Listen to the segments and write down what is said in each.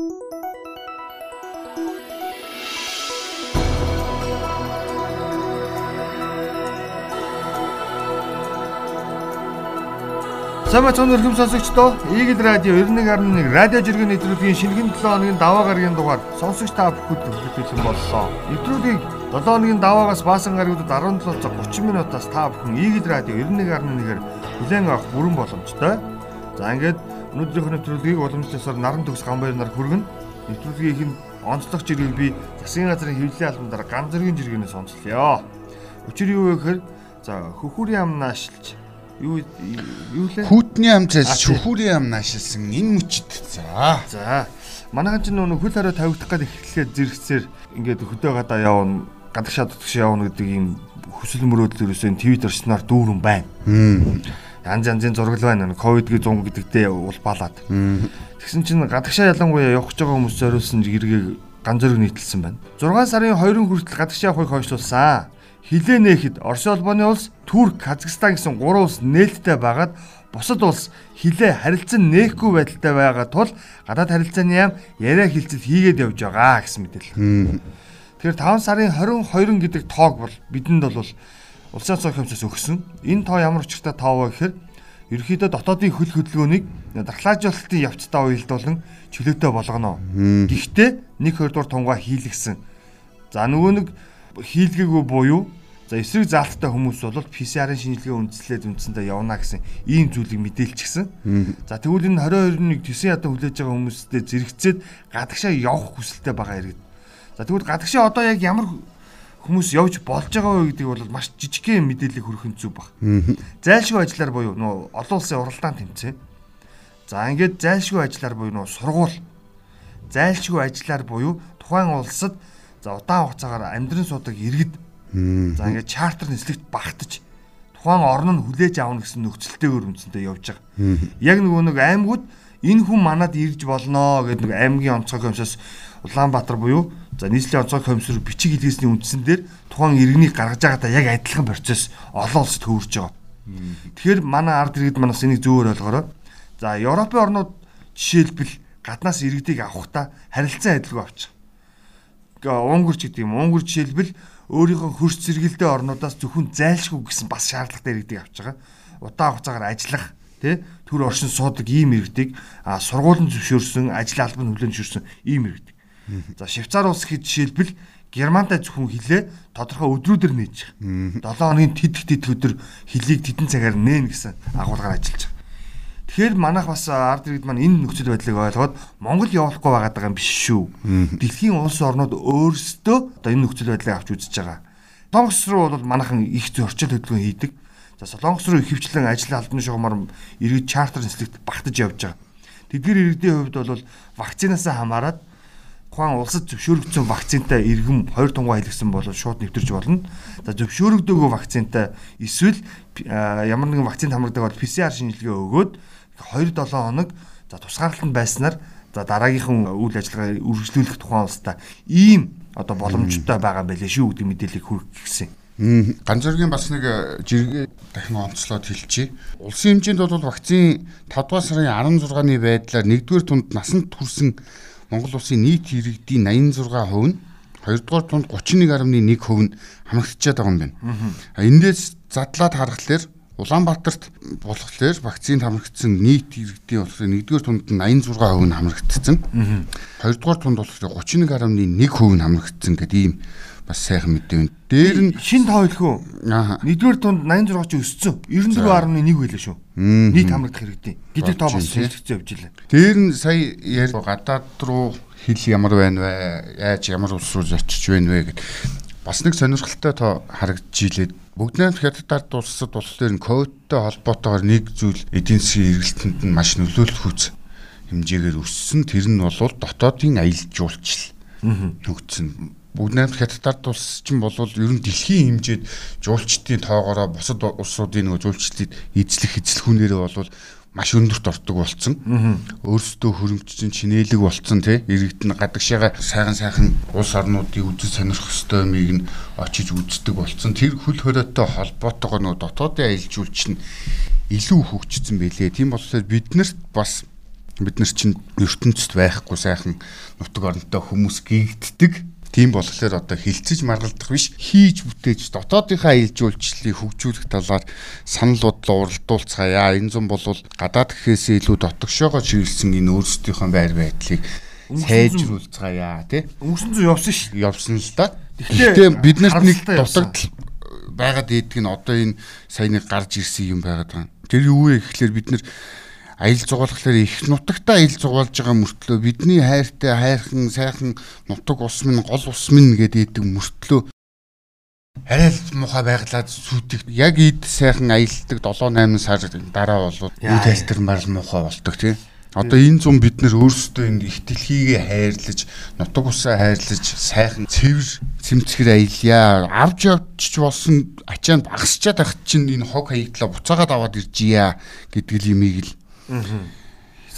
Самбай цон өргөм сонсогчдоо Игэл радио 91.1 радио жиргэн нэвтрүүлгийн шинэхэн 7 хоногийн даваа гарагийн дугаар сонсогч та бүхэнд хүргэлцэн боллоо. Нэвтрүүлгийг 7 хоногийн даваагаас баасан гарагуудад 17 цаг 30 минутаас та бүхэн Игэл радио 91.1-ээр бүлээн авах бүрэн боломжтой. За ингээд өнөөдрийнхөө нэвтрүүлгийг уламжлалсаар наран төгс гамбайр нар хүргэн нэвтрүүлгийнх нь онцлог жиргэг би засгийн газрын хэвлэлийн албандараа ган зэргийн жиргэнээс онцлоё. Учир юу вэ гэхээр за хөхүүрийн ам наашилж юу юу лээ? Хүүтний амжаас шүхүүрийн ам наашилсан энэ мөчд. За. За. Манайхан ч нөө хөл хараа тавигдах гээд эхлэхэд зэрэгцээр ингээд хөдөө гадаа явна, гадагшаа дутгаш явна гэдэг ийм хүсэл мөрөөдөл ерөөсөө твит орчноор дүүрэн байна. Янз янзын зураг байна. Ковидгийн 100 гэдэгтээ улбаалаад. Тэгсэн чинь гадагшаа ялангуяа явах гэж байгаа хүмүүс зориулсан гэргийг ганцөрөг нийтэлсэн байна. 6 сарын 2-ын хүртэл гадагшаа явахыг хойшлуулсан хилээ нээхэд Орос улбаны улс, Турк, Казахстан гэсэн гурван улс нээлттэй байгаад бусад улс хилээ харилцан нээхгүй байдалтай байгаа тул гадаад харилцааны яам яриа хилцэл хийгээд явж байгаа гэсэн мэдээлэл. Тэгэхээр 5 сарын 22 гэдэг тоог бол бидэнд бол улсын цог хэмжээс өгсөн. Энэ тоо ямар учиртай тоо вэ гэхээр ерөөхдөө дотоодын хөл хөдөлгөөнийг дархлаажуулалтын явцдаа уялдуулан чөлөөтэй болгоно. Гэхдээ нэг хоёрдугаар тунгаа хийлгсэн. За нөгөө нэг хийлгээгүй буюу за эсрэг заалттай хүмүүс бол PCR-ын шинжилгээ үндэслээд үндсэндээ явна гэсэн ийм зүйлийг мэдээлчихсэн. За тэгвэл энэ 22-ны төсөө ядаа хүлээж байгаа хүмүүстэй зэрэгцээд гадагшаа явах хүсэлтэй байгаа иргэд. За тэгвэл гадагшаа одоо яг ямар хүмүүс явж болж байгаа вэ гэдгийг бол маш жижигхэн мэдээлэл хүргэх зүг баг. Зайлшгүй ажиллаар буюу нөө олон улсын уралдаан тэмцээн. За ингээд зайлшгүй ажиллаар буюу нөө сургууль. Зайлшгүй ажиллаар буюу тухайн улсад За удаан хугацаагаар амьдран суудаг иргэд за ингээд чартер нислэгт багтаж тухайн орн нь хүлээж авна гэсэн нөхцөлтэйгээр үндсэндээ явж байгаа. Яг нөгөө нэг аймагуд энэ хүн манад ирж болно гэдэг нэг аймгийн онцгой комиссаас Улаанбаатар буюу за нийслэлийн онцгой комиссар бичиг илгээсний үндсэн дээр тухайн иргэнийг гаргаж байгаадаа яг адилхан процесс олон улсад хөвөрж байгаа. Тэгэхээр манай ард иргэд манаас энийг зөвөр ойлгоорой. За Европын орнууд жишээлбэл гаднаас иргэдийг авахдаа харилцан адилгүй авчих Унгурч гэдэг юм. Унгур жишээлбэл өөрийнхөө хөрс зэрэгэлдээ орнуудаас зөвхөн зайлшгүй гэсэн бас шаардлагатай иргэдийг авч байгаа. Удаан хугацаагаар ажиллах тий төр оршин суудаг ийм иргэдийг а сургуулийн зөвшөөрсөн ажил албан хүлээн зөвшөөрсөн ийм иргэдэг. За Швейцар улс хэд жишээлбэл Германтай зөвхөн хилээ тодорхой өдрүүдээр нээж байгаа. 7 хоногийн тэтгэх тэтгэх өдөр хилийг тедэн цагаар нээн гэсэн агуулгаар ажиллаж байгаа. Тэгэхээр манайх бас ард иргэд маань энэ нөхцөл байдлыг ойлгоод Монгол явуулахгүй байгаа юм биш шүү. Дэлхийн улс орнууд өөрсдөө одоо энэ нөхцөл байдлыг авч үзэж байгаа. Солонгос руу бол манайхан их зөрчил хөдөлгөөн хийдэг. За Солонгос руу ихэвчлэн ажил албаны шугамар иргэд чартер нислэгт багтаж явж байгаа. Тэдгээр иргэдийн хувьд бол вакцинаас хамаарат тухайн улсад зөвшөөрөгдсөн вакцинтай иргэм хоёр тунгаа хэлгсэн бол шууд нэвтэрч болно. За зөвшөөрөгдөөгүй вакцинтай эсвэл ямар нэгэн вакцинд хамрагдаг бол PCR шинжилгээ өгөөд 2-7 хоног за тусгаарлалтанд байснаар за дараагийнхын үйл ажиллагаа үргэлжлүүлэх тухайн улстай ийм одоо боломжтой байгаа байлээ шүү гэдэг мэдээллийг хүргэх гэсэн. Ганцоргийн бас нэг э, жиргээ дахин онцлоод хэлчихье. Улсын хэмжээнд бол вакцины 5 дугаар сарын 16-ны байдлаар 1-р тунд насанд хүрсэн Монгол улсын нийт иргэдийн 86% нь 2-р тунд 31.1% нь хамрагдчихад байгаа юм байна. Эндээс задлаад харахад Улаанбаатарт болохоор вакцинд хамрагдсан нийт иргэдийн болохоор 1-р тунд нь 86% нь хамрагдсан. 2-р тунд болохоор 31.1% нь хамрагдсан гэдэг ийм бас сайхан мэдээ байна. Дээр нь шин хэлхүү. 1-р тунд 86 ч өссөн. 94.1 байлаа шүү. Нийт хамрагдах иргэдийн. Гэдэг тоо бас хэлэгцээ явж илаа. Дээр нь сая яар гадаад руу хил ямар байна вэ? Яаж ямар улс руу очиж байна вэ гэд бас нэг сонирхолтой тоо харагдж илээд бүгд найрамд хятад улсад болохоор ковидтой холбоотойгоор нэг зүйл эдийн засгийн эргэлтэнд нь маш нөлөөлөх хүч хэмжээгээр өссөн тэр нь бол дотоодын аялал жуулчлал нөгдсөн бүгд найрамд хятад улс чинь бол ер нь дэлхийн хэмжээд жуулчдын тоогоороо бусад улсуудын нөгөө жуулчлалыг эзлэх эзлэхүүнээрээ бол маш өндөрт ордог болсон. Өөрсдөө хөрөнгөчсөн чинээлэг болсон тий. Иргэд нь гадагшаага сайхан сайхан улс орнуудыг үзэж сонирхох ёстой юмыг нь очиж үздэг болсон. Тэр хөл хориотой холбоотойгоо нөгөө дотоодын аялал жуулч нь илүү хөгжсөн байлээ. Тийм болохоор биднэрт бас бид нар чинь ертөнцид байхгүй сайхан нутаг оронтой хүмүүс гэгддэг. Тийм болохоор одоо хилцэж маргалдах биш хийж бүтээж дотоодынхаа ил жуулчлалыг хөгжүүлэх талаар санал бодлоо уралдуулцгаая. Энэ зам бол гадаад гэхээсээ илүү дотогшоогоо чиглэсэн энэ өөрсдийнхөө байр байдлыг сайжруулцгаая тий. Өнгөрсөн зүй явсан ш. Явсан л да. Гэхдээ бид нарт нэг дутагдал байгаад идэг нь одоо энэ саяны гарч ирсэн юм байгаад байна. Тэр юу вэ гэхлээр бид нар аялал зугаалхлаар их нутагтаа аялал зугаалж байгаа мөртлөө бидний хайртай хайрхан сайхан нутаг ус минь гол ус минь гэдэг мөртлөө арай л муухай байглаад сүйдэх яг ид сайхан аялдаг 7 8 сар дараа бол үйл тайлтармаар л муухай болдог тийм Одоо энэ зам бид нэр өөрсдөө энэ их дэлхийгээ хайрлаж, нутаг усаа хайрлаж, сайхан цэвэр цэмцгэр аялья. Авж явчих болсон ачаанд багасчаад ах чинь энэ хог хаягдлаа буцаагаад аваад иржийя гэдэг юмыг л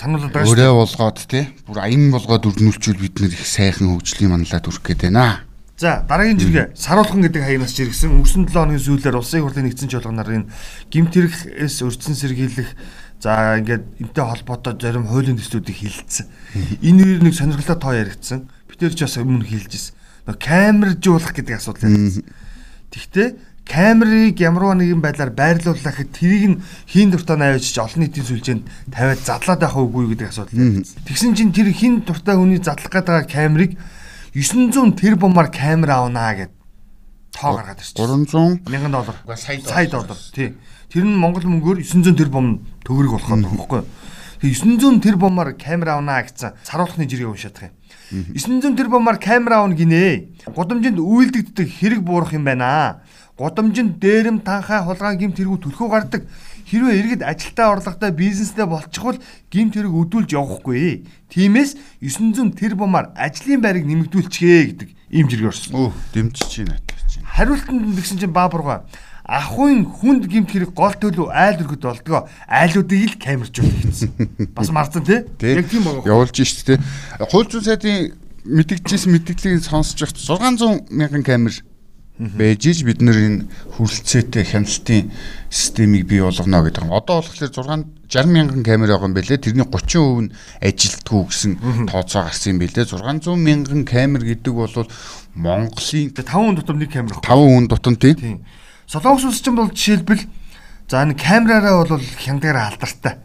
сануулдаг шүү. Өөрөө болгоод тий. Бүр аян болгоод өрнүүлчүүл бид нэр их сайхан хөгжлийн манлаад үрэх гээд байна. За дараагийн жиргээ саруулхан гэдэг хаягнаас жиргсэн өнгөрсөн 7 хоногийн сүүлээр улсын хурлын нэгдсэн чуулганаар энэ гимтэрхээс өрцөн сэргийлэх за ингээд энтэй холбоотой зарим хуулийн төслүүдийг хилцсэн. Энэ үеэр нэг сонирхолтой тоо яригдсан. Бид нэр ч бас өмнө хэлжсэн. Нөө камержуулах гэдэг асуудал яригдсан. Тэгтээ камерыг ямарваа нэгэн байдлаар байрлууллаа гэхэд тэрийг нь хин дуртай навьж олон нийтийн сүлжээнд тавиад задлаад байх уугүй гэдэг асуудал. Тэгсэн чинь тэр хин дуртай хүний задлах гэдэг камерыг 900 тэрбумаар камер авнаа гэд тоо гаргаад ирчих. 300 мянган доллар. Сая доллар. Тий. Тэр нь Монгол мөнгөөр 900 тэрбум төгрөг болох нь багхгүй. Тэгээ 900 тэрбумаар камер авнаа гэсэн саруулхны жиргээ уншаад байгаа юм. 900 тэрбумаар камер авна гинэ. Гудамжинд үйлдэгддэг хэрэг буурах юм байна Гудамжинд дээрэм танхаа хулгай гимт хэрэгүү төлхөө гардаг. Хэрвээ иргэд ажилтаа орлоготой бизнестэй болчихвол гимт хэрэг өдүүлж явахгүй. Тиймээс 900 тэрбумаар ажлын байрыг нэмэгдүүлчихээ гэдэг ийм жиргээ орсон. Өө, дэмжиж байна чинь. Хариултанд тэгсэн чинь баабурга ахын хүнд гимт хэрэг гол төлөв айл өргөд болдгоо айлуудыг л камержуул гэсэн. Бас марцсан тий? Яг тийм байгаа. Явуулж шít тий. Хууль зүйн сайдын мэдгдчихсэн мэдгэлийг сонсож явах 600 мянган камер байж иж бид нэр энэ хүрэлцээтэй хяналтын системийг бий болгоно гэдэг. Одоо болохоор 6 60 мянган камер байгаа юм бэлээ. Тэрний 30% нь ажилтгүй гэсэн тооцоо гарсан юм бэлээ. 600 мянган камер гэдэг бол Монголын 5 хүн дотор нэг камер. 5 хүн дотор тийм. Солонгос улс ч бол жишээлбэл за энэ камераараа бол хяндагаараа алдартай.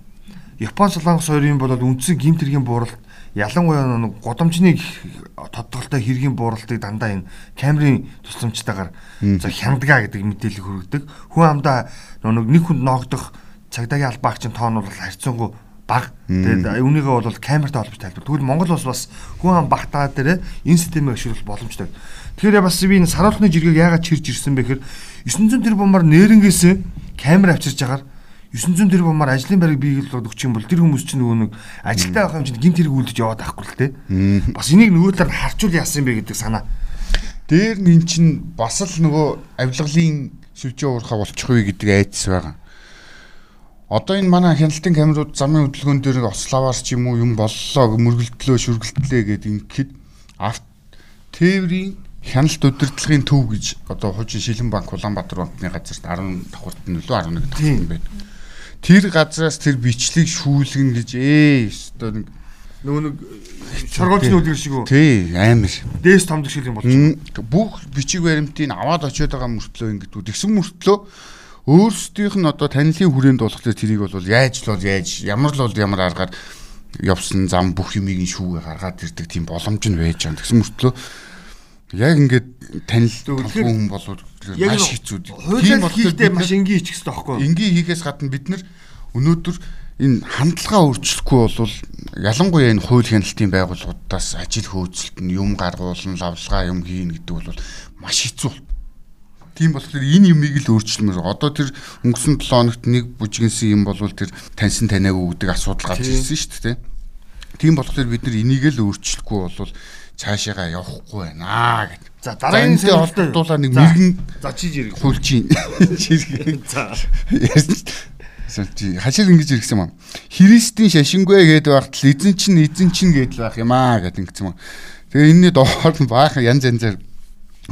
Япон солонгос хоёрын бол үндсэн гимтэргийн бууралт ялангуяа нэг годомжны тодтолтой хэргийн бууралтыг дандаа энэ камерын тусламжтайгаар за хяндгаа гэдэг мэдээлэл хүргэдэг. Хүн амдаа нэг хүнд ноогдох цагдаагийн албаагчийн тоон бол харьцангуй баг. Тэгээд үүнийгээ бол камертай холбож тайлбар. Тэгвэл Монгол улс бас хүн ам багтаа дээр энэ системийг ашиглах боломжтой. Тэгэхээр бас би энэ саруулхны жиргэг яагаад чирж ирсэн бэ гэхээр 900 тэрбумаар нээрэнгээс камер авчирж агаар 900 тэрбумаар ажлын байрыг биелүүлээд өгчих юм бол тэр хүмүүс чинь нөгөө нэг ажилтаа байх юм чинь гинт хэрэг үлдэж яваад байхгүй л те. Бас энийг нөгөө талаар харчуул яасан бэ гэдэг санаа. Дээр нь эн чинь бас л нөгөө авилгалын сүлжээ уурхаа болчих вэ гэдэг айдас байгаа. Одоо энэ манай хяналтын камерууд замын хөдөлгөөн дээр ославаар ч юм уу юм боллоо мөргөлдлөө шүргэлтлээ гэдэг ингээд авт тээврийн хяналт удирдлагын төв гэж одоо хуучин Шилэн банк Улаанбаатар банкны газарт 10 давхурт нь лөө 11 давхурт нь байдаг тэр газраас тэр бичлэг шүүлгэн гэж ээ өстой нэг нөгөө нэг шоргоолчны үлгэр шиг үү? Тий амар. Дээс томдог шиг юм болж бүх бичиг баримтыг аваад очиод байгаа мөртлөө ингэдэг тэгсэн мөртлөө өөрсдийнх нь одоо танилын хүрээнд болохоор тэрийг бол яаж л бол яаж ямар л бол ямар аргаар явсан зам бүх юмыг нь шүүгээ гаргаад ирдэг тийм боломж нь байж байгаа. Тэгсэн мөртлөө яг ингээд танил хүн болоод маш хэцүү. Тийм болохгүй маш энгийн хийчих хэрэгтэй байхгүй юу? Энгийн хийхээс гадна бид нар өнөөдөр энэ хандлагаа өөрчлөхгүй бол ялангуяа энэ хууль хяналтын байгууллагуудаас ажил хөөцөлт нь юм гаргуулна, лавлгаа юм хийн гэдэг бол маш хэцүү. Тийм болохоор энэ юмыг л өөрчлөмөр. Одоо тэр өнгөрсөн 7 хоногт нэг бүжгэнсэн юм бол тэр таньсан таниагүй гэдэг асуудал гарч ирсэн шүү дээ. Тийм болохоор бид нар энийг л өөрчлөхгүй бол цаашаагаа явахгүй байна гэд. За дараагийн холбогдуулаад нэг мэрэгэн за чи жирэг хулжийн. За. Сэлти хашил ингэж иргсэн юм. Христийн шашингүй гэдэг багт л эзэн чинь эзэн чинь гэдэл байх юм аа гэдэг ингэсэн юм. Тэгээ энэний доор нь баахан янз янзаар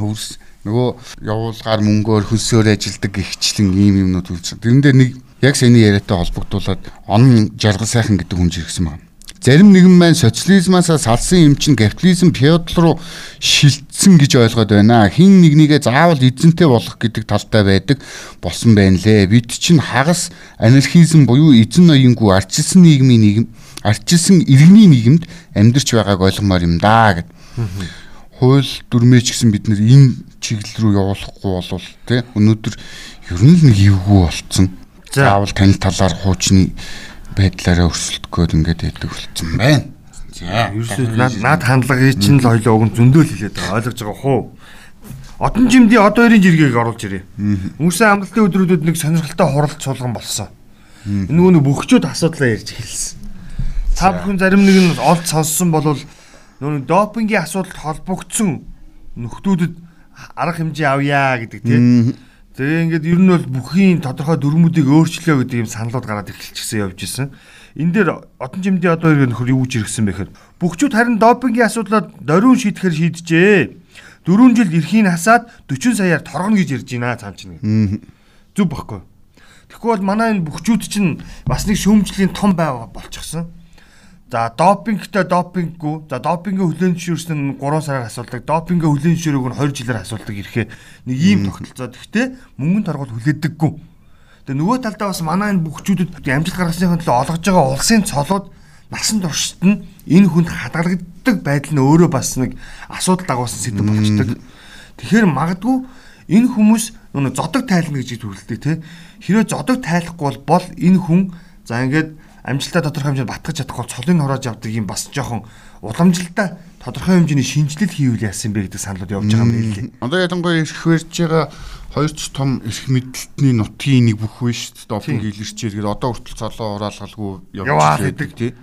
хөвс нөгөө явуулгаар мөнгөөр хөлсөөр ажилдаг гихчлэн ийм юмнууд үлдсэн. Тэрэн дээр нэг яг саяны яриатай холбогдуулаад он жаргал сайхан гэдэг хүн жиргсэн байна. Зарим нэгэн маань социализмаас салсан юм чинь капитализм феодал руу шилжсэн гэж ойлгоод байна. Хин нэгнийгээ заавал эзэнтэй болох гэдэг талтай байдаг болсон байна лээ. Бид чинь хагас анархизм буюу эзэн ноёнгүй арчилсан нийгмийн нийгэм арчилсан иргэний нийгэмд амьдарч байгааг ойлгомоор юм да гэд. Хууль дүрмээч гэсэн бид нэр энэ чиглэл рүү явуулахгүй болвол тий өнөөдөр ер нь нэг эвгүй болцсон. Заавал тань талаар хуучны байдлаараа өрсөлдөхөд ингээд яддаг болсон байна. За. Ерөөсөө над хандлагыг чинь л хоёлоо уг зөндөөл хэлээд байгаа ойлгож байгаа хуу. Одон жимдийн одоо хоёрын жиргэгийг оруулж ирээ. Мөрсөн амралтын өдрүүдэд нэг сонирхолтой хуралд суулган болсон. Энэ нөгөө бөхчүүд асуудлаа ярьж хэлсэн. Та бүхэн зарим нэг нь олд сонссон болвол нөгөө допингийн асуудалд холбогдсон нөхдүүдэд арга хэмжээ авъя гэдэг тийм Тэгээ ингээд ер нь бол бүхийн тодорхой дүрмүүдийг өөрчлөө гэдэг юм саналууд гараад эхэлчихсэн явж исэн. Энэ дээр одон жимдийн одоо иргэн нөхөр юу ч иргсэн бэхээр бүгчүүд харин допингийн асуудлаар дөрөв шийдэхэр шийдэжээ. 4 жил эрхийн хасаад 40 саяар торгоно гэж ярьж байна цаам чинь. Зүг баггүй. Тэгэхгүй бол манай энэ бүгчүүд чинь бас нэг шүүмжлийн том байга болчихсон. За допингтэй допинггүй. За допингийн хүлэн зөвшөөрсөн нь 3 сараар асуулдаг. Допингийн хүлэн зөвшөөрөөг нь 20 жилээр асуулдаг ирэхээ нэг ийм тогтолцоо. Гэхдээ мөнгөн торгол хүлээдэггүй. Тэгээ нөгөө талдаа бас манай энэ бүхчүүдэд амжилт гаргасныхын төлөө олгож байгаа улсын цолууд насан туршид нь энэ хүнд хадгалагддаг байдал нь өөрөө бас нэг асуудал дагуулсан сэдв болчдөг. Тэгэхээр магадгүй энэ хүмүүс нөгөө зодог тайлна гэж төрөлтэй те. Хэрвээ зодог тайлахгүй бол энэ хүн за ингээд амжилтаа тодорхой хэмжээнд батгаж чадахгүй цолын хурааж авдаг юм бас жоохон уламжилтаа тодорхой хэмжээний шинжилэл хийвэл яасан бэ гэдэг саналууд явж байгаа юм байна лээ. Одоо ялангуяа ирэх барьж байгаа хоёр ч том эрх мэдэлтний нутгийн нэг бүх биш допинг илэрчээр гээд одоо хүртэл цолоо хураалгалгүй явж байдаг тий.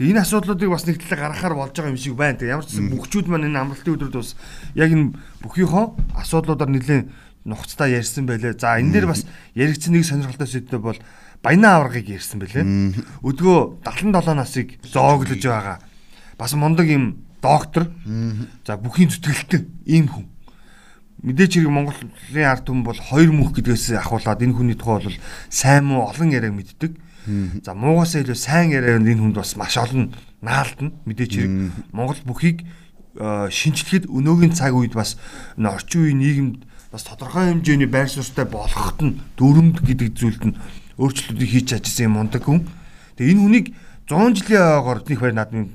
Тэгээ энэ асуудлуудыг бас нэг талаа гаргахаар болж байгаа юм шиг байна. Тэгээ ямар ч гэсэн бүгчүүд маань энэ амралтын өдрүүд бас яг энэ бүхийнхөө асуудлуудаар нэлээд нухацтай ярьсан байлээ. За энэ дээр бас яригдсан нэг сонирхолтой сэдв бол баянаа аврагыг ярьсан бэлээ. Өдгөө 77 насыг зооглож байгаа. Бас мундаг юм доктор. За бүхийн зүтгэлтэн ийм хүн. Мэдээч хэрэг Монголын ард түмэн бол хоёр мөнх гэдгээс ахуулаад энэ хүний тухай бол сайн муу олон яриаг мэддэг. За муугасаа илүү сайн яриаг энэ хүнд бас маш олон наалдна. Мэдээч хэрэг Монгол бүхийг э, шинжлэхэд өнөөгийн цаг үед бас орчин үеийн нийгэмд бас тодорхой хэмжээний байр суурьтай болгоход нь дүрмд гэдэг зүйлд нь өөрчлөлтүүдийг хийж чадсан юм мундаг хүн. Тэгээ энэ хүнийг 100 жилийн ойгоор нэг баяр наадмын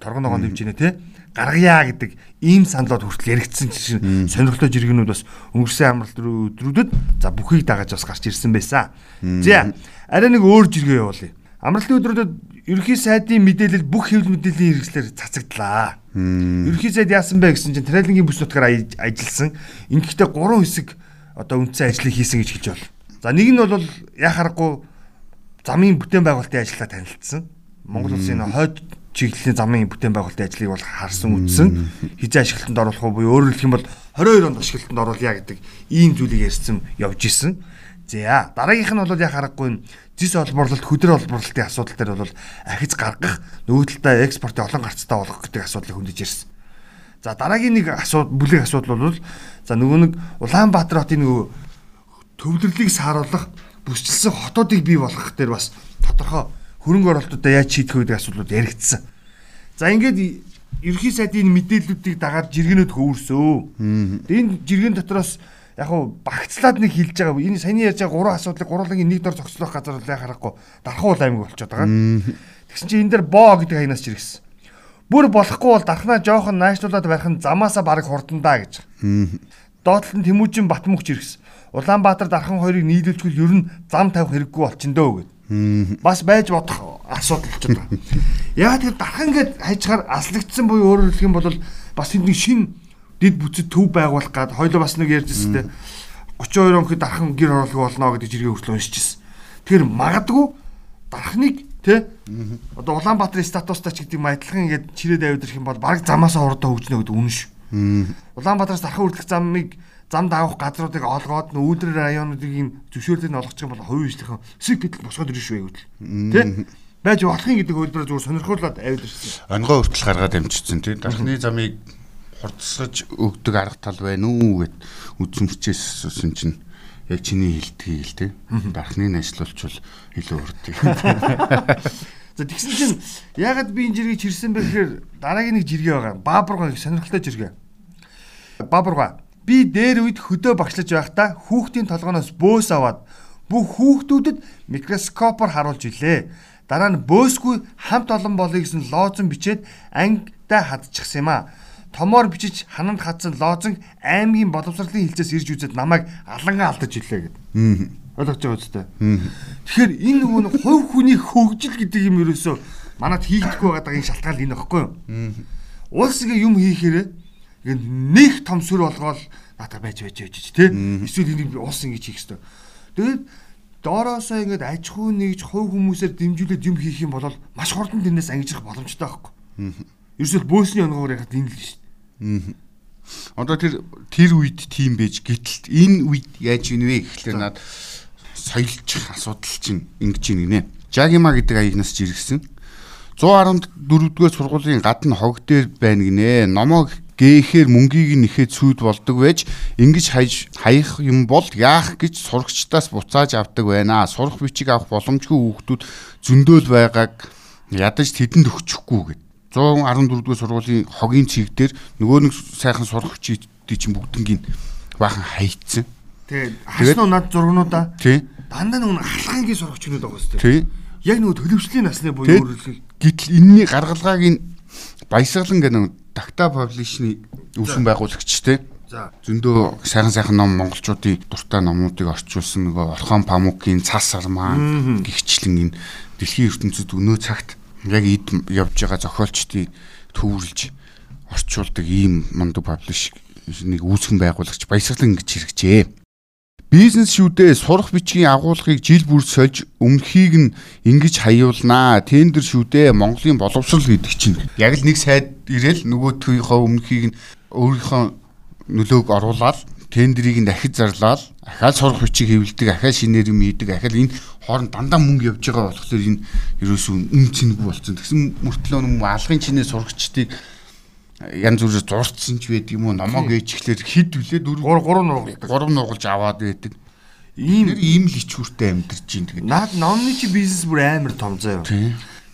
торгон ногоон дэмжинэ те гаргая гэдэг ийм саналууд хүртэл яригдсан чинь сонирхолтой жиргэнүүд бас өнгөрсөн амралт өдрүүдэд за бүхийг дагаж бас гарч ирсэн байсан. За арай нэг өөр жиргээ явуулъя. Амралтын өдрүүдэд ерөнхий сайдын мэдээлэл бүх хэвлэл мэдээллийн хэрэгслэр цацагдлаа. Ерөнхий сайд яасан бэ гэсэн чинь трейлингийн бүс нутгаар ажилласан. Ингэхдээ гурван хэсэг одоо үндсэн ажлыг хийсэн гэж хэлж байна. За нэг нь бол яхахгүй замын бүтээн байгуулалтын ажлаа танилцсан. Монгол улсын хойд чиглэлийн замын бүтээн байгуулалтын ажлыг бол харсан үзсэн. Хизээ ашиглалтанд оруулах уу буюу өөрөөр хэлэх юм бол 22 онд ашиглалтанд оруулъя гэдэг ийм зүйлийг ярьсан явж исэн. За дараагийнх нь бол яхахгүй зис олборлолт хөдөр олборлолтын асуудал дээр бол ахиж гаргах талдаа экспортын олон гарцтай болгох гэдэг асуудлыг хөндөж ирсэн. За дараагийн нэг асуудал бүлэг асуудал бол за нөгөө нэг Улаанбаатар хотын нөгөө төвлөрлийг сааруулах бүсчилсэн хотуудыг бий болгох дээр бас тодорхой хөрөнгө оруулалтуудаа яаж шийдэх вэ гэдэг асуудлууд яригдсан. За ингээд ерхий сайдын мэдээллүүдийг дагаад жиргэнүүд хөвөрсөө. Энэ жиргэн дотроос яг хуу багцлаад нэг хилж байгаа. Энэ саяны ярьж байгаа гурван асуудлыг гурвангийн нэг дор зогслох газар л яхахгүй дархуул аймаг болчиход байгаа. Тэгсэн чинь энэ дээр боо гэдэг хаянаас жиргсэн. Бүр болохгүй бол дархнаа жоохон наашруулад барих нь замаасаа бараг хурдандаа гэж. Доотлол нь Тэмүүжин Батмүгч иргэсэн. Улаанбаатар дархан хоёрыг нийлүүлчихвэл ер нь зам тавих хэрэггүй болчин дөө гэд. Бас байж бодох асуудал болчиход байгаа. Яа тэр дархан гээд хайчгаар аслагдсан буюу өөрөөр хэлэх юм бол бас энэ нэг шин дид бүцэд төв байгуулах гад хоёлоо бас нэг ярьжсэн те 32 он хэд дархан гэр оруулах болно гэдэг жиргээ хүртэл уншижсэн. Тэр магадгүй дархныг те одоо Улаанбаатарын статустай ч гэдэг юм адилхан ингээд чирээд аваад ирэх юм бол баг замаасаа урдаа хөгжнө гэдэг үнэн шүү. Улаанбаатараас дархан хүртэх замыг зам даавах газруудыг олгоод нүүдэр районуудыг зөвшөөрлөнд олгох юм бол хувийн хөгжлийн хэсэг гэдэл босгоод ирнэ шүү үл. Тэ? Байж болохын гэдэг хөлбөрөөр зүгээр сонирхуулаад авид ирсэн. Онгоо хүртэл гаргаад амжчихсан тийм. Дархны замыг хурдсаж өгдөг арга тал байна уу гэд үзмэрчээс асуусан чинь яг чиний хэлдгийг л тийм. Дархныг ажиллуулчвал илүү урд. За тэгсэн чинь ягаад би энэ жиргийг чирсэн бэ гэхээр дараагийн нэг жиргээ байгаа. Баабурга их сонирхолтой жиргээ. Баабурга би дээр үед хөдөө багшлаж байхдаа хүүхдийн толгоноос бөөс аваад бүх хүүхдүүдэд микроскопоор харуулж илээ. Дараа нь бөөсгүй хамт олон болъё гэсэн лоозон бичээд ангитай хадчихсан юм а. Томоор бичиж хананд хатсан лоозон аймгийн боловсролын хилцээс ирж үзээд намайг алангаа алдаж илээ гэдэг. Ойлгож байгаа үстэй. Тэгэхээр энэ нөгөө нэг хувь хүний хөгжил гэдэг юм ерөөсөө манад хийгдэхгүй байгаа энэ шалтгаан энэ багхгүй юу? Улс ингээ юм хийхээр ингээ нэг том сүр болгоол надад байж байж байж тий. Эсвэл энийг улс ингэж хийх хэрэгтэй. Тэгээд доороосоо ингээд аж ахуй нэгж хувь хүмүүсээр дэмжүүлээд юм хийх юм бол маш хурдан тэрнээс ангижрах боломжтой байхгүй. Ерөөсөл бөөсний онгоор яхад энэ л шүү. Одоо тэр тэр үед тийм байж гэтэл энэ үед яаж ийн вэ гэхлээр над соёлчих асуудал чинь ингэж ийн гинэ. Жагима гэдэг аягнаас жиргсэн. 114-р сургуулийн гадна хог дээр байна гинэ. Номоо гээхээр мөнгийг нэхэд сүйд болдог байж ингэж хайж хаях юм бол яах гэж сурагчдаас буцааж авдаг байна. Сурах бичиг авах боломжгүй хүүхдүүд зөндөөл байгааг ядаж тэдэнд өгчихгүй гэд. 114-р сургуулийн хогийн цэг дээр нөгөө нэг сайхан сурагчдын чинь бүгднгийн баахан хайцсан. Тэгээд хаснуу над зургнуудаа тий дандаа нэг алхангийн сурагчнууд байгаа шүү дээ. тий Яг нөгөө төлөвчлийн насны буюу өөрөлдөл гítэл энэний гаргалгааг нь баясгалан гэх нэг такта паблишны өвсөн байгуулагчтэй За. зөндөө сайхан сайхан ном монголчуудын дуртай номнуудыг орчуулсан нөгөө Орхон Памукийн цас армаа гихчлэн энэ дэлхийн ертөнцид өнөө цагт яг эд явж байгаа зохиолчдыг төвөрлж орчуулдаг ийм мундаг паблиш нэг үүсгэн байгуулагч баясгалан ингэж хэрэгжээ. Бизнес шүүдээ сурах бичгийн агуулгыг жил бүр сольж өмнөхийг нь ингэж хаяулнаа. Тендер шүүдээ Монголын боловсрал гэдэг чинь. Яг л нэг сайд ирээл нөгөөтгийнхөө өмнөхийг нь өөрийнхөө нөлөөг оруулаад тендерийг нь дахиж зарлаад ахаад сурах бичиг хэвлэдэг, ахаад шинээр юм хийдэг, ахаад энэ хооронд дандаа мөнгө явж байгаа болохоор энэ ерөөсөө үн цэнгүй болсон. Тэгсэн мөртлөө нүм алгын чинээ сурагчдыг янз бүрээр зурцсан ч байдаг юм уу номоо гээчихлээр хэд вүлээ дөрөв 3 3 нуугладаг. гурав нугалж аваад байдаг. Ийм ийм л ичгүүртэй амьдарч ин тэгээд. Наад номны чи бизнес бүр амар том заяа.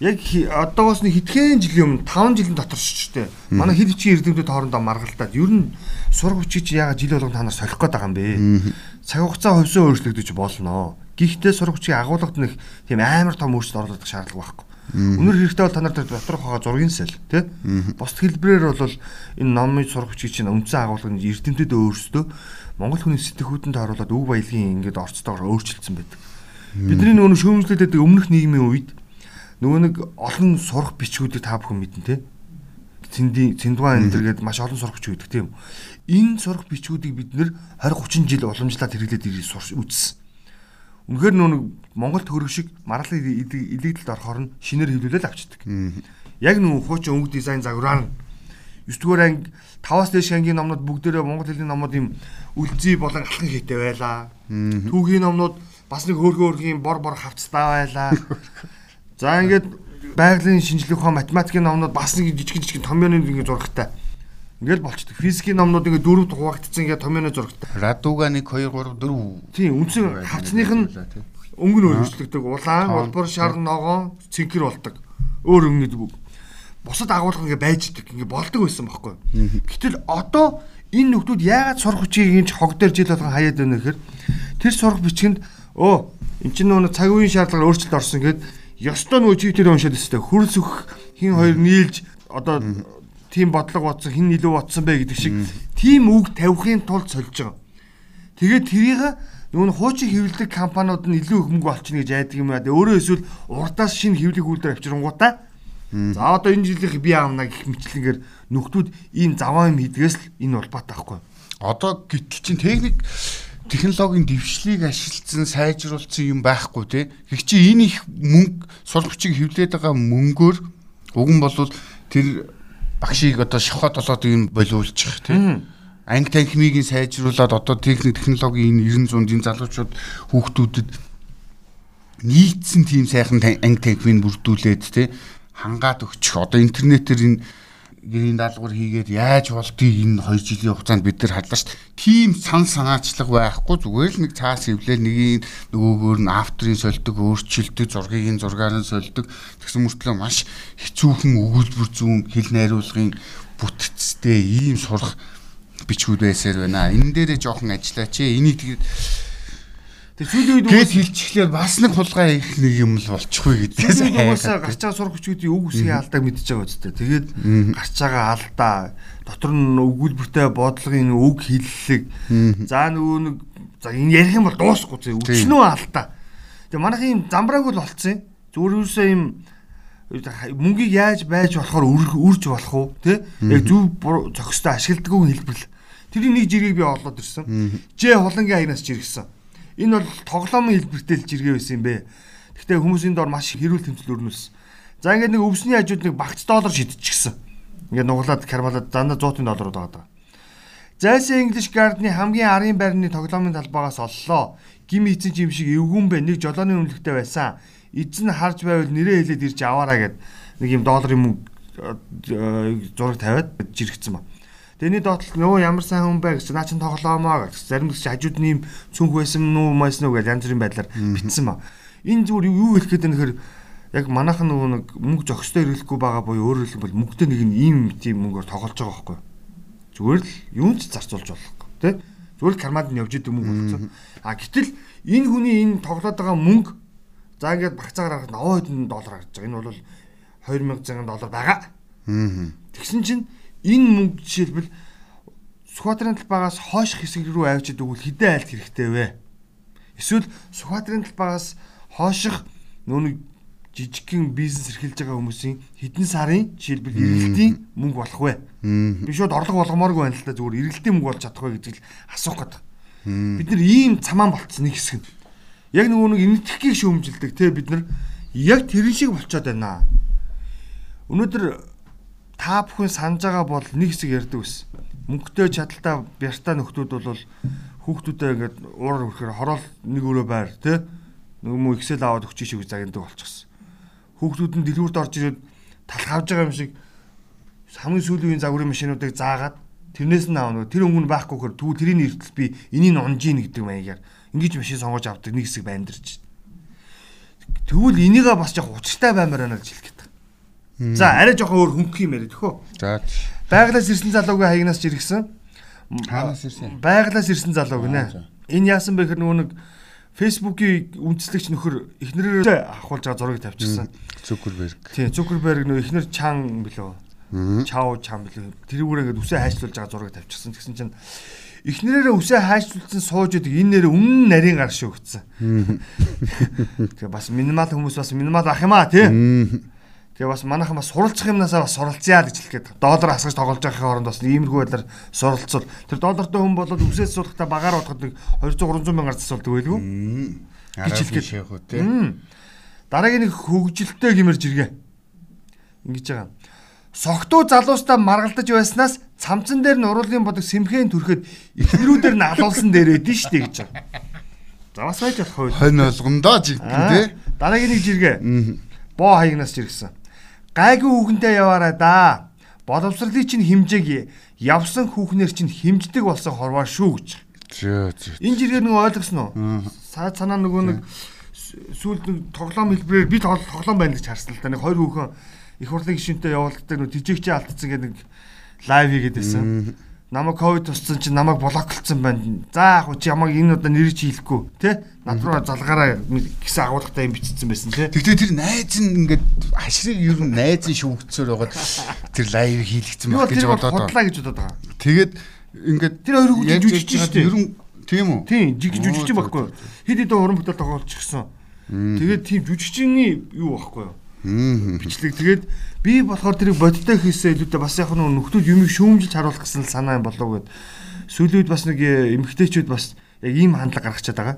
Яг одоогоос нэг хэдхэн жилийн өмнө 5 жилийн дотор ч дээ. Манай хэд бичгийн эрдэмтэд хоорондоо маргалтаад ер нь сурах бичиг чи ягаад жил болгон та нар солих гээд байгаа юм бэ? Цаг хугацаа хувьсаа өөрчлөгдөж болно. Гэхдээ сурах бичгийн агуулгад нэг тийм амар том өөрчлөлт оруулах шаардлага байхгүй. Өнөр хэрэгтэй бол та нар доторх байгаа зургийн сэл тий. Бос хэлбэрээр бол энэ номын сурах бичиг чинь үндсэн агуулгыг нь эрдэмтэд өөрсдөө Монгол хүний сэтгхүүтэнд харуулад өв баялагын ингээд орцтойгоор өөрчилсөн байдаг. Бидний нөгөө шөөмжлөдөд өмнөх нийгмийн үед нөгөө нэг олон сурах бичгүүдийг та бүхэн мэднэ те. Цэнди цэндугаан энэ төр гээд маш олон сурах бичиг үүдэг тийм. Энэ сурах бичгүүдийг бид нэр 20 30 жил уламжлаад хэрэглээд ирээ сурч үзсэн. Үнэхээр нэг Монгол төгрөг шиг марлын илэгдэлд орохоор нь шинээр хөвлөлөөл авчдаг. Яг нөгөө хуучин өнгө дизайн загвараар нь 9 дугаар анги 5-аас дээш ангийн номнууд бүгдээрээ монгол хэлний номууд юм үлзий болон алхан хийтэй байлаа. Түүхийн номнууд бас нэг хөөрхөн хөөрхийн бор бор хавцтай байлаа. За ингээд байгалийн шинжлэх ухаан математикийн номнууд бас нэг жижиг жижиг томьёоны ингээд зурагтай. Ингээл болчдөг. Физикийн номнууд ингээд дөрөв хуваагдсан ингээд томьёоны зурагтай. Радуга 1 2 3 4 Тийм үндсэн хавцных нь өнгө нь өөрчлөгдөг. Улаан, улбар, шар, ногоон, цэнхэр болдог. Өөр өнгөний үг. Бусад агуулга ингээ байждаг, ингээ болдог байсан байхгүй. Гэтэл одоо энэ нөхдүүд яагаад сурах бичгийг энэ хог дээр жил болгон хаяад байна гэхээр тэр сурах бичгэнд өө эн чинь нөгөө цаг үеийн шаардлагаар өөрчлөлт орсон гэд ёстой нөгөө чиг дээр уншаад өстэй хөрс өх хин хоёр нийлж одоо тийм бодлого бодсон хин илүү бодсон бэ гэдэг шиг тийм үг тавихын тулд сольж байгаа. Тэгээд тэрийг нөгөө хуучин хэвлэлдэг компаниуд нь илүү их мөнгө олчихно гэж айдаг юм аа. Өөрөө эсвэл урдаас шинэ хэвлэх үйлдэл авчирангуудаа За одоо энэ жилийнх би аавна гэх мэтлэнгээр нөхдүүд ийм заваа юм хийдгээс л энэ улбаатай байхгүй. Одоо гэтэл чин техник технологийн дэвшлийг ашигласан сайжруулсан юм байхгүй тий. Гэхдээ чи энэ их мөнгө сурах бичиг хэвлээд байгаа мөнгөөр уг нь бол тэр багшийг одоо шохоод болоод юм болиулчих тий. Анги танхимыг сайжруулад одоо техник технологийн энэ 90 100 энэ залуучууд хүүхдүүдэд нийцсэн тийм сайхан анги танхимыг бүрдүүлээд тий хангаад өгчих. Одоо интернетээр энэ гэрийн даалгавар хийгээд яаж болдгийг энэ 2 жилийн хугацаанд бид нар хадлаа шүү. Тим сан санаачлага байхгүй зүгээр л нэг цаас эвлээл нэгийг нөгөөгөөр нь авторын сольдог, өөрчлөлтөг, зургийг зургаар нь сольдог. Тэгсэн мөртлөө маш хэцүүхэн өгүүлбэр зүүн хэл найруулгын бүтцтэй ийм сурах бичгүүд байсаар байна. Энэ дээрээ жоохон ажиллаач. Энийг тэгээд Тэр сүүлийн үед гээд хилчихлээр бас нэг хулгай их нэг юм л болчихгүй гэдээс угаасаа гарч байгаа сурах хүчүүдийн үг үсгийн алдааг мэдчихэж байгаа үстэй. Тэгээд гарч байгаа алдаа. Дотор нь өгүүлбэртэй бодлогын үг хиллэг. За нөгөө нэг за энэ ярих юм бол дуусахгүй зэ өчнөө алдаа. Тэгээ манайх юм замбрааг л болцсон. Зүрхөөсөө юм мөнгийг яаж байж болохоор үрж болох уу тий яг зөв зохистой ашигладаг хэлбэрл тэрний нэг жирийг би олоод ирсэн. Жээ хулангийн аянаас жиргсэн Энэ бол тоглоомын хэлбэртэй л жиргээ байсан юм бэ. Гэхдээ хүмүүсийн дор маш хэрүүл тэмцэл өрнүүлсэн. За ингээд нэг өвсний хажууд нэг багц доллар шидчихсэн. Ингээд нуглаад кармалаад дандаа 100 долларууд байгаа. Зайсан English Guard-ны хамгийн арын байрны тоглоомын талбайгаас оллоо. Гим эзэн юм шиг эвгүн бэ нэг жолооны үнэлэхтэй байсан. Эзэн харж байвал нэрээ хэлээд ирж аваараа гэд нэг юм долларын мөнгө э, зураг тавиад жиргцсэн ба. Тэний доотлол нөгөө ямар сайн хүн бэ гэж наа чин тоглоомоо гэж зарим гэж хажууд нь юм цүнх байсан нү майс нү гэж янз бүрийн байдлаар битсэн ба. Энэ зүгээр юу хэлэх гээд нэхэр яг манайхан нөгөө нэг мөнгө зохистой ирүүлэхгүй байгаа буюу өөрөөр хэлбэл мөнгөтэй нэг нь ийм тийм мөнгөөр тоглож байгаа байхгүй. Зүгээр л юун ч зарцуулж болохгүй тий. Зүгээр л карманд нь явж идэг мөнгө болцсон. А гэтэл энэ хүний энэ тоглоод байгаа мөнгө за ингээд багцаагаар харахад аваа хэдэн доллар гарч байгаа. Энэ бол 2000 доллар байгаа. Тэгсэн чинь энэ мөнгө жишээлбэл Сүхбаатарын талбайгаас хойш хэсэг рүү авчид өгвөл хэдэн айлт хэрэгтэй вэ? Эсвэл Сүхбаатарын талбайгаас хойших нүүн жижигхэн бизнес эрхэлж байгаа хүмүүсийн хэдэн сарын жишээлбэл эргэлтийн мөнгө болох вэ? Би шууд орлого болгомооргүй байна л да зүгээр эргэлтийн мөнгө болж чадах вэ гэж л асуух гэдэг. Бид нар ийм цамаан болцсон нэг хэсэг нь. Яг нөгөө нэг энэтхгийг шөөмжилдэг те бид нар яг тэрэн шиг болцоод байна. Өнөөдөр та бүхэн санаж байгаа бол нэг хэсэг ярьдаг ус. Мөнгөтэй чадaltaа бяртаа нөхдүүд бол хүүхдүүдээ ингээд уураар өрхөөр хороол нэг өрөө байр тий мө Excel аваад өгч шиг загнадаг болчихсон. Хүүхдүүд нь дэлгүүрт орж ирээд талх авж байгаа юм шиг хамгийн сүүлийн загварын машинуудыг заагаад тэрнээс нь аав нөгөө тэр өнгө нь байхгүйгээр түүл тэрийн эртэл би энийг онжийн гэдэг маягаар ингэж машин сонгож авдаг нэг хэсэг баймдэрч. Тэгвэл энийгээ бас яг учиртай баймаар байна гэж хэлэх За арай жоохон өөр хөнгөх юм яриад хөө. За. Байглаас ирсэн залуугийн хаягнаас жиргсэн. Хаанаас ирсэн? Байглаас ирсэн залуу гинэ. Энэ яасан бэ гэхээр нөгөө нэг Facebook-ийн үндэслэгч нөхөр эхнэрээ авахулж байгаа зургийг тавьчихсан. Цукерберг. Тийм, Цукерберг нөгөө эхнэр Чан билүү? Чао Чан билүү? Тэрүүгээр ингээд үсээ хайшлуулж байгаа зургийг тавьчихсан. Тэгсэн чинь эхнэрээрээ үсээ хайшлуулсан сууж идэг энэ нэр өмнө нарийн гар шүү гэсэн. Тэгээ бас минимал хүмүүс бас минимал ах юм аа тий. Тэгээ бас манайхан бас суралцах юмнасаа бас суралцъя гэж хэлгээд доллар асгаж тоглож байхын оронд бас иймэрхүү байдлаар суралцвал. Тэр доллартай хүн болоод үсээс суулгахтаа багаар бодоход нэг 200 300 мянгаар засуулдаг байлгүй. Гэж хэлгээд дараагийн нэг хөгжилтэй гимэрж иргэ ингэж байгаа. Согтуу залуустаа маргалдаж байснаас цамцан дээр нь уруулын бодог сэмхэн төрөхөд ихнэрүүдээр нь алуулсан дээр эдэн штэ гэж байгаа. За бас байж болох хойно. Хонь олгондоо жигдэн тий. Дараагийн нэг жиргээ. Боо хаягнаас жиргсэн гайгүй хүүхэнтэй яваарай да. Боловсролын чинь хэмжээг явсан хүүхнэр чинь хэмждэг болсон хорвоо шүү гэж. Энэ жиргээ нэг ойлгосон уу? Саад санаа нөгөө нэг сүүлд нэг тоглоом хэлбэрээр би тоглоом байна гэж харсан л да. Нэг хоёр хүүхэн их хурлын гишүүнтэй явуулдаг нэг жижигчээ алдсан гэдэг нэг лайв хийгээд байсан намайг ковид туссан чинь намайг блоклцсон байна. За яг чи ямаг энэ удаа нэр чи хэлэхгүй тий? Над руу залгаараа гэсэн агуулгатай юм бичсэн байсан тий. Тэгтээ тэр найз нь ингээд хашрыг ер нь найз нь шүүгцээр байгаад тэр лайв хийлгцэн баг гэж бодоод байгаа. Худлаа гэж бодоод байгаа. Тэгээд ингээд тэр хоёр хүүхэд жүжигч шүү дээ. Ер нь тийм үү? Тийм, жүжигч байхгүй. Хэд хэдэн уран бүтээл тоглолцчихсон. Тэгээд тийм жүжигчний юу байхгүй юу? Бичлэг. Тэгээд би болохоор тэрийг бодтой хийсээ илүүтэй бас яг нэг нөхдүүд юмыг шүүмжилж харуулах гэсэн санаа юм болов гэд. Сүүлийн үед бас нэг э, эмгтээчүүд бас яг ийм хандлага гаргачаад байгаа.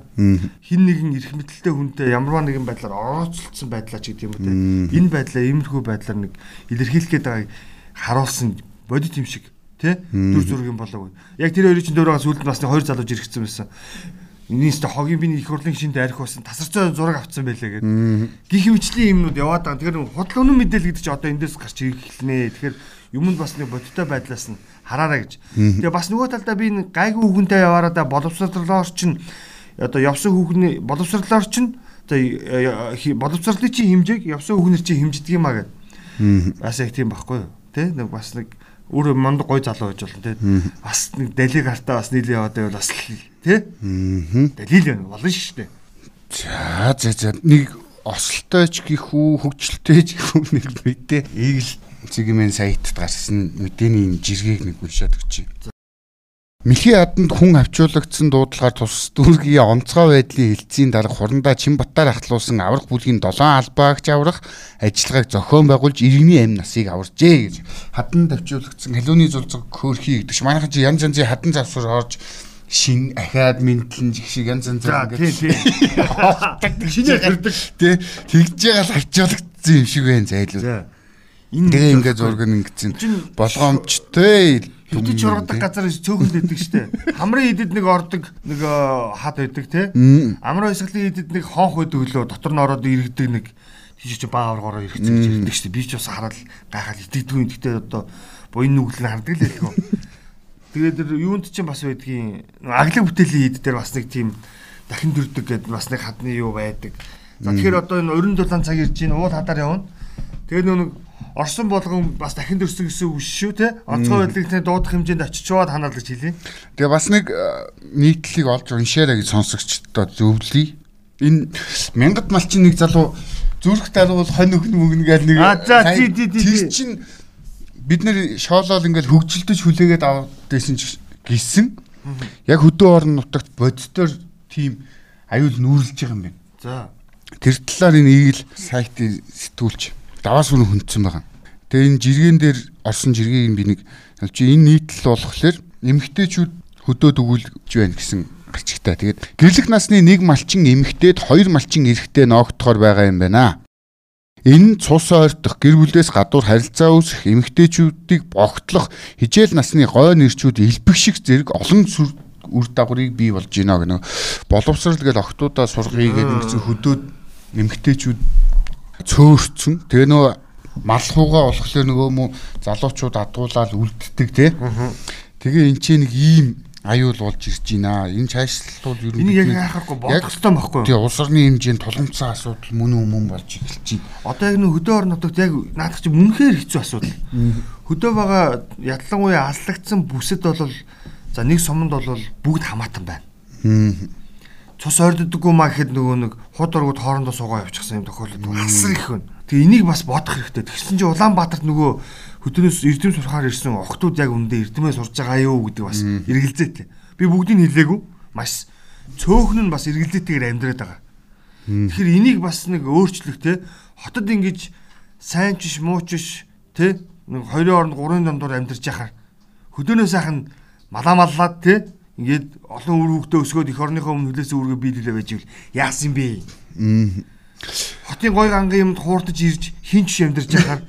Хин нэгэн эрх мэдэлтэй хүнтэй ямарваа нэгэн байдлаар орооцолцсон байдлаа ч гэдэг юм уу те. Энэ байдлаа иймэрхүү байдлаар нэг илэрхийлэх гээд байгааг харуулсан бодит юм шиг тий дүр юм болов. Яг тэр хоёрын чинь дөөрөө сүүлд бас нэг хоёр залууж ирэхсэн байсан. Энийс тэ хогийн биний их хурлын шинд арих болсон тасарцаа зураг авцсан байлээ гэдэг. Гих хвчлийн юмнууд яваад байгаа. Тэгэхээр худал үнэн мэдээлэл гэдэг чинь одоо эндээс гарч ирэх эхэлнэ. Тэгэхээр юмд бас нэг бодиттой байдлаас нь хараарай гэж. Тэгээ бас нөгөө талдаа би нэг гайгүй хүүхэнтэй яваараа да боловсрлоор чинь одоо явсан хүүхний боловсрлоор чинь одоо боловсрлын чинь хэмжээг явсан хүүхнэр чинь хэмждэг юм а гэдэг. Бас яг тийм байхгүй юу? Тэ нэг бас нэг өөр мондог гой залуу байж болно тий. Бас нэг далиг гартаа бас нийлээ яваад байвал бас тий. Далил байна болно шүү дээ. За за за нэг ослтойч гих үү хөгжилтэй ч гих үү нэг мэдээ ээгл цэгийн сайтд гарсан мэдээний жиргэг нэг уншаад өгчий. Мэлхий аданд хүн авчуулагдсан дуудлагаар тус дүүргийн онцгой байдлын хилцийн дарга хурандаа Чинбатаар ахлуулсан аврах бүлгийн 7 албаагч аврах ажиллагааг зохион байгуулж иргэний амь насыг аваржээ гэж. Хаданд авчуулагдсан халууны зулцэг хөөрхий гэдэг чинь манайхан чи янз янзын хадан завсар орж шин ахаад мэдлэн шиг янз янз ингээд шинээр хэрдэг тий. Тэгж байгаа л авчуулагдсан юм шиг байна зайлуу. Тэгээ ингээд зураг нь ингэсэн болгоомжтой Төдөж ургадаг газар цөөхөл өгдөг штэ. Хамрын идэд нэг ордог нэг хад өгдөг те. Амрын хэсглийн идэд нэг хонх өгдөг лөө дотор нь ороод иргэдэг нэг тийч чи баа оргороо иргэцэн гэж ирдэг штэ. Би ч бас хараад гайхаад итгэдэггүй юм. Гэтэ одоо буян нүгэл нь хардаг л хэлэхөө. Тэгээд юунд чинь бас байдгийн аглаг бүтээлийн ид дээр бас нэг тийм дахин дөрдөг гэдэг бас нэг хадны юу байдаг. За тэгэхээр одоо энэ 27 цаг ирж чинь уул хадаар явна. Тэгээд нэг орсон болгон бас дахин төрсөн гэсэн үг шүү те. Онцгой байдлыг дуудах хэмжээнд очичваад ханаад гэж хэлээ. Тэгээ бас нэг нийтлэлийг олж уншаарай гэж сонсогчдод зөвлөе. Энэ мянгат малчин нэг залуу зүрх даруул хонь өгнө мөгнө гэдэг нэг А за тий тий тий. Тэр чин бид нэр шоолол ингээл хөгжилдөж хүлээгээд аваад байсан ч гисэн. Яг хөдөө орон нутагт боддоор тийм аюул нүүрлж байгаа юм байна. За. Тэр талаар энэ игэл сайтын сэтгүүлч даваас үнэ хүндсэн байгаа. Тэгээ энэ жиргэн дээр орсон жиргийг би нэг чи энэ нийтлэл болохоор эмгтээчүүд хөдөөд өгүүлж байна гэсэн гарчигтай. Тэгээд гэрлэх насны нэг малчин эмгтээд хоёр малчин эрэгтэй ноогдохоор байгаа юм байна. Энэ цус ойртох гэр бүлээс гадуур харилцаа үүсэх эмгтээчүүдийг богтлох хижээл насны гой нэрчүүд элбэг шиг зэрэг олон үр дагаврыг бий болж байна гэнэ. Боловсрал гэж охтуудаа сургая гэдэг нэгэн хөдөөд эмгтээчүүд цөөрцөн. Тэгээ нөө малхуугаа болохоор нөгөө мө залуучууд адуулаад үлддэг тий. Тэгээ эн чинь нэг ийм аюул болж ирж байна. Энэ цаашлтууд ер нь энийг яг яхахгүй бодох хэрэгтэй байхгүй юу? Тий улс орны хэмжээнд тулгымцсан асуудал мөн өмнө болж эхэлж байна. Одоо яг нөө хөдөө орон нутагт яг наадах чи үнэхээр хэцүү асуудал. Хөдөө байгаа ялангуяа аслагдсан бүсэд бол за нэг суманд бол бүгд хамаатан байна цус ойрддоггүй маа гэхэд нөгөө нэг худ оргууд хоорондоо суугаа явчихсан юм тохиолдол асар их байна. Тэгээ энийг бас бодох хэрэгтэй. Тэгсэн чинь Улаанбаатарт нөгөө хөдөөнөөс эрдэм сурахаар ирсэн охтууд яг үндэ эрдэмээ сурж байгаа юу гэдэг бас эргэлзээтэй. Би бүгдийг хэлээгүй. Маш цөөхн нь бас эргэлзээтэйгээр амьдраад байгаа. Тэгэхээр энийг бас нэг өөрчлөх те хотод ингэж сайн ч муу ч те нэг хоёрын оронд гурван дамдуур амьдарч яхаар хөдөөнөө сайхан малаа маллаад те ингээд олон үр хөвгтөө өсгөөд эх орныхоо өмнө хүлээсэн үүргээ биелүүлээ байж ивэл яасан бэ? Хотын гой гангийн юмд хуурдаж ирж хинч амьдарч яхаар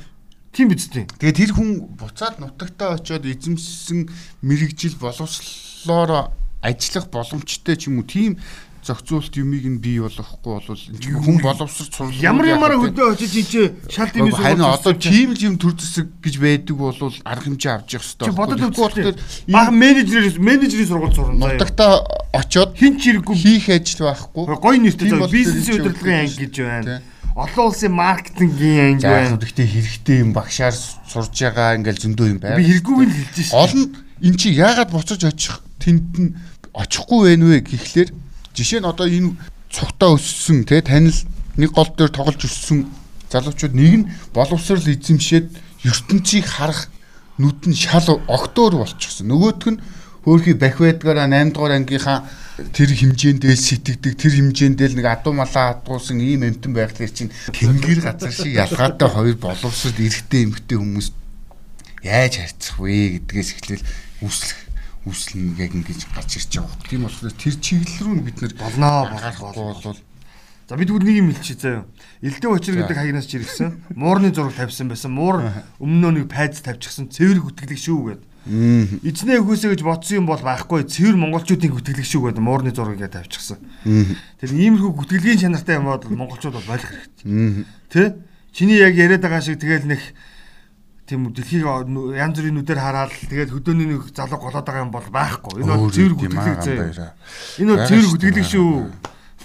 тийм биз дээ. Тэгээд тэр хүн буцаад нутагтаа очиод эзэмсэн мэрэгжил боловслоор ажиллах боломжтой ч юм уу тийм зохицуулт юмыг нь бий болгохгүй бол хүн боловсрч сурлаа. Ямар ямар хөдөө очиж энэ шал дэмий сургууль. Харин одоо тийм л юм төр зэсэг гэж байдаг бол арга хэмжээ авч явах хэрэгтэй. Чи бодод үзвэл баг менежерээс менежерийн сургууль сурна. Нутагтаа очиод хин ч хэрэггүй хийх ажил байхгүй. Гоё нэртэй бизнесийн удирдлагын анги гэж байна. Олон улсын маркетингийн анги байна. Гэхдээ хэрэгтэй юм багшаар сурж байгаа ингээл зөндөө юм байна. Би хэрэггүйг нь хэлж шээ. Олон эн чи яагаад буцаж очих тэнд нь очихгүй байх вэ гэхлээр Жишээ нь одоо энэ цугтаа өссөн те танил нэг гол дээр тоглож өссөн залуучууд нэг нь боловсрал эзэмшээд ертөнцийг харах нүд нь шал огтоор болчихсон. Нөгөөх нь хөөхий бах байдгаараа 8 дугаар ангийнхаа тэр хэмжээндээ сэтгэдэг тэр хэмжээндээ нэг адуу малаа хатгуулсан ийм эмтэн байхлаар чинь тэнгэр газар шиг ялгаатай хоёр боловсрал эрэгтэй эмэгтэй хүмүүс яаж харьцах вэ гэдгээс эхлээл үслэх үүслэн яг ингэж гарч ирж байгаа. Тийм болохоор тэр чиглэл рүү бид нэр болноо гарахгүй бол За бид бүр нэг юм хэлчихье заяа. Элдэ учир гэдэг хаягнаас ч иргсэн. Муурны зураг тавьсан байсан. Муур өмнөө нэг пайз тавьчихсан. Цэвэр гүтгэлэг шүү гэд. Эзнээ өгөөсэй гэж бодсон юм бол байхгүй. Цэвэр монголчуудын гүтгэлэг шүү гэд муурны зураг гэж тавьчихсан. Тэр иймэрхүү гүтгэлгийн чанартай юм бол монголчууд бол болох хэрэгтэй. Тэ? Чиний яг яриад байгаа шиг тэгэл нэг тийм үү дэлхийг янз бүрийн нүдээр хараад тэгээд хөдөөний нэг залуу голоод байгаа юм бол байхгүй. Энэ бол цэвэр гүтгэлэг зөө. Энэ бол цэвэр гүтгэлэг шүү.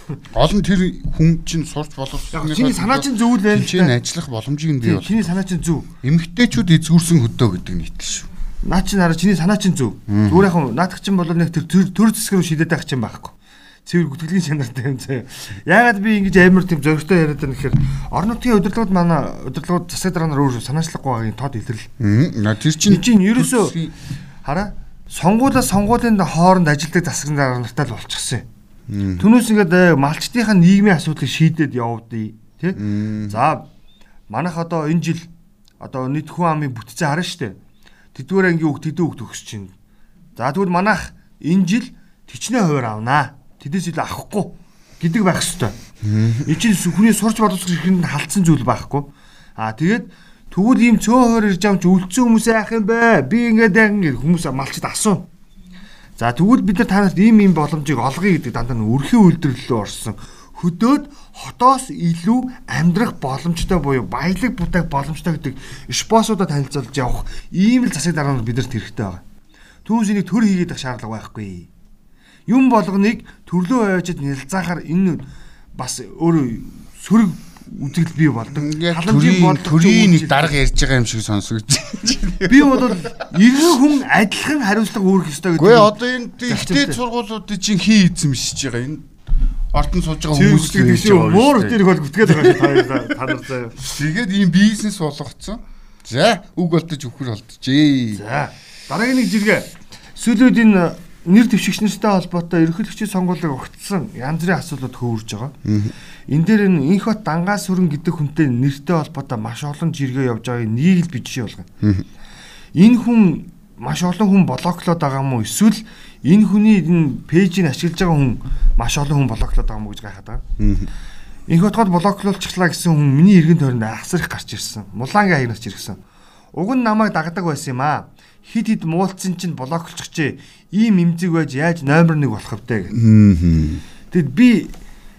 Гол нь тэр хүн чинь сурч боловсрохны чиний санаа чинь зөв л байна. Чинь ажиллах боломжийг нь бий бол. Чиний санаа чинь зөв. Эмэгтэйчүүд эзгүүрсэн хөдөө гэдэг нийтэл шүү. Наа чинь хараа чиний санаа чинь зөв. Зүгээр яг наадах чинь бол нэг тэр төр зэсгэр шидэт байх чинь байхгүй цэвэр гүтгэлийн чанартай юм заяа. Яагаад би ингэж амар тийм зөрөгтэй яриад байна гэхээр орон нутгийн удирдлагууд манай удирдлагууд засаг дараанаар өөр санаачлахгүй байгааг тод илэрл. Аа тэр чинь чинь ерөөсөө хараа сонгуулаа сонгуулийн хооронд ажилдаг засаг дарга нартай л болчихсон юм. Түүнээс ингээд малчтынхаа нийгмийн асуудлыг шийдээд явуудъя тий. За манайх одоо энэ жил одоо нийт хүн амын бүтцээ харна штэ. Тэдгээр ангийн хүүхд тэдэн хүүхд өгсөж чинь. За тэгвэл манайх энэ жил тичнээ хуваар авнаа тэдээс илүү авахгүй гэдэг байх хэвээр. Энэ чинь хүний сурч боловсрох ихэнд халтсан зүйл байхгүй. Аа тэгээд тэгвэл ийм цөөхөр ирж авч үлдсэн хүмүүсээ яах юм бэ? Би ингээд яг ингээд хүмүүс малчд асууна. За тэгвэл бид нар танарт ийм ийм боломжийг олгоё гэдэг дандаа өрхийн үйлдвэрлэлөө орсон. Хөдөөд хотоос илүү амьдрах боломжтой буюу баялаг бутаг боломжтой гэдэг спонсоруудад танилцуулж явах ийм л засаг даргаанууд бидэрт хэрэгтэй байгаа. Түүнсийг төр хийгээд ах шаардлага байхгүй юм болгоныг төрлөө хаяжд нэлзаахаар энэ бас өөрөө сөрөг үзэгдэл бий болдог. Халамжийн бол төрийн нэг дарга ярьж байгаа юм шиг сонсогдож. Би бол иргэн хүн адилхан хариуцлага үүрэх ёстой гэдэг. Гэхдээ одоо энэ ихтэй сургуулиудын чинь хий эзэм шиж байгаа энэ ортон сууж байгаа хүмүүс гэдэг шүү. Муур хөтөрийг бол гүтгээд байгаа та нар заяа. Тэгээд ийм бизнес болгоцсон. За үг болдож өхөр болдожээ. За дараагийн нэг жиргээ. Сүүлүүд энэ нэр дэвшигчнэртэй холбоотой ерөнхийлөгчийн сонгуулийг огтсон янз бүрийн асуудлууд хөөрж байгаа. Энэ дээр энэ инхот дангаас сүрэн гэдэг хүнтэй нэртэй холбоотой маш олон жиргээ явж байгааг нэг л би жишээ болгоно. Энэ хүн маш олон хүн блоклоод байгаа юм уу эсвэл энэ хүний энэ пэйжийг ашиглаж байгаа хүн маш олон хүн блоклоод байгаа юм уу гэж гайхаад байгаа. Инх хотгод блоклуулчихлаа гэсэн хүн миний эргэн тойронд ахсарх гарч ирсэн. Мулангийн хаягнаас ч ирсэн. Уг нь намайг дагдаг байсан юм аа хид хид муулцсан чинь блоклчихжээ. Ийм имзэг байж яаж номер 1 болох вэ гэх. Тэгэд би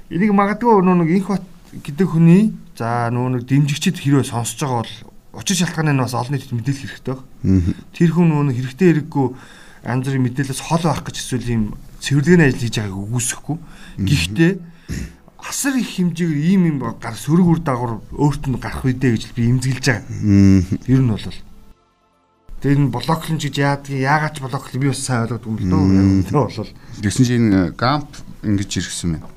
энийг магадгүй нөө нэг инх бат гэдэг хүний за нөө нэг дэмжигчд хэрвээ сонсож байгаа бол учир шалтгааны нь бас олон нийтэд мэдээлэх хэрэгтэй баг. Тэр хүн нөө хэрэгтэй хэрэггүй янз бүрийн мэдээлэлээс хол байх гэж эсвэл ийм цэвэрлэгийн ажил хийж байгааг үгүйсэхгүй. Гэхдээ асар их хэмжээгээр ийм юм гар сөрөг үр дагавар өөрт нь гарах үедээ гэж би имзэглэж байгаа. Ер нь бол Тэр нь блоклон гэж яадгийг яагаад ч блоклон би бас сайн ойлгодог юм л дөө. Тэр бол гэсэн чинь энэ гамп ингэж иргсэн байна.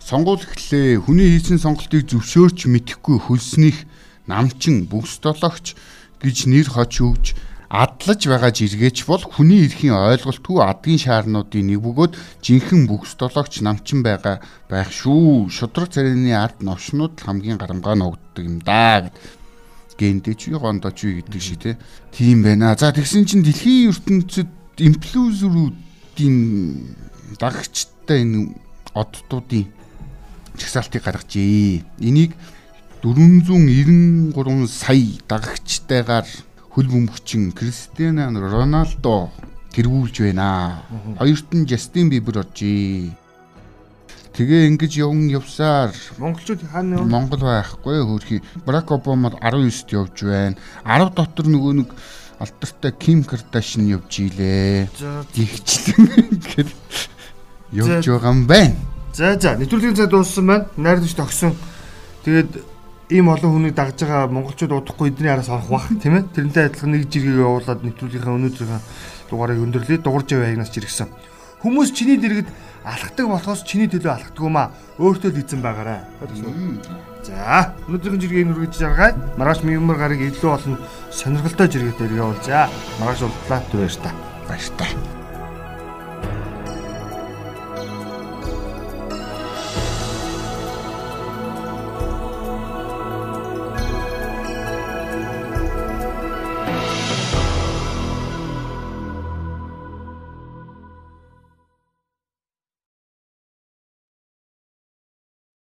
Сонгуул эхлээ хүний хийсэн сонголтыг зөвшөөрч мэдэхгүй хөлснийх намчин бүс дологч гэж нэр хоч өгж адлаж байгаа жиргээч бол хүний эрхийн ойлголтгүй адгийн шаарнуудын нэг бөгөөд жинхэнэ бүхс дологч намчин байгаа байх шүү. Шудраг царайны ард новшнууд хамгийн гарамгаа ногддог юм да гэд гендэ чи гондо чи гэдэг шиг тийм байна. За тэгсэн чинь дэлхийн ертөнцид инфлюенсерүүдийн дагагчтай энэ оддуудын чагсаалтыг гаргажээ. Энийг 493 сая дагагчтайгаар хөл бөмбөгчин Кристиано Роналдо тэргүүлж байна. Хоёрт нь Жастин Бибер оржээ. Тэгээ ингэж явн явсаар монголчууд хаана вэ? Монгол байхгүй хөрхи. Барак Обама 19-т явж байна. 10 дотор нөгөө нэг алдартай Ким Кардашин явж ийлээ. Игчлэн гэхэд явж байгаа юм байна. За за нэвтрүүлгийн цай дууссан байна. Найрдаж тогсон. Тэгээд ийм олон хүнийг дагж байгаа монголчууд удахгүй эдний араас орох бах тийм ээ. Тэрнтэй адилхан нэг жиргээ явуулаад нэвтрүүлгийнхаа өнөөдрийнхээ дугаарыг өндөрлөе. Дугуйж яваа ягнаас чиргсэн. Хүмүүс чиний дэргэд алхдаг болохоос чиний төлөө алхдаг юм аа. Өөртөө л эзэн байгаарай. За, өнөөдрийн жиргэний үргэж жаргаад маргааш мимар гарыг илүү олон сонирхолтой жиргээтэй явуулзаа. Маргааш уулзлаа. Түр баяр та. Баяр та.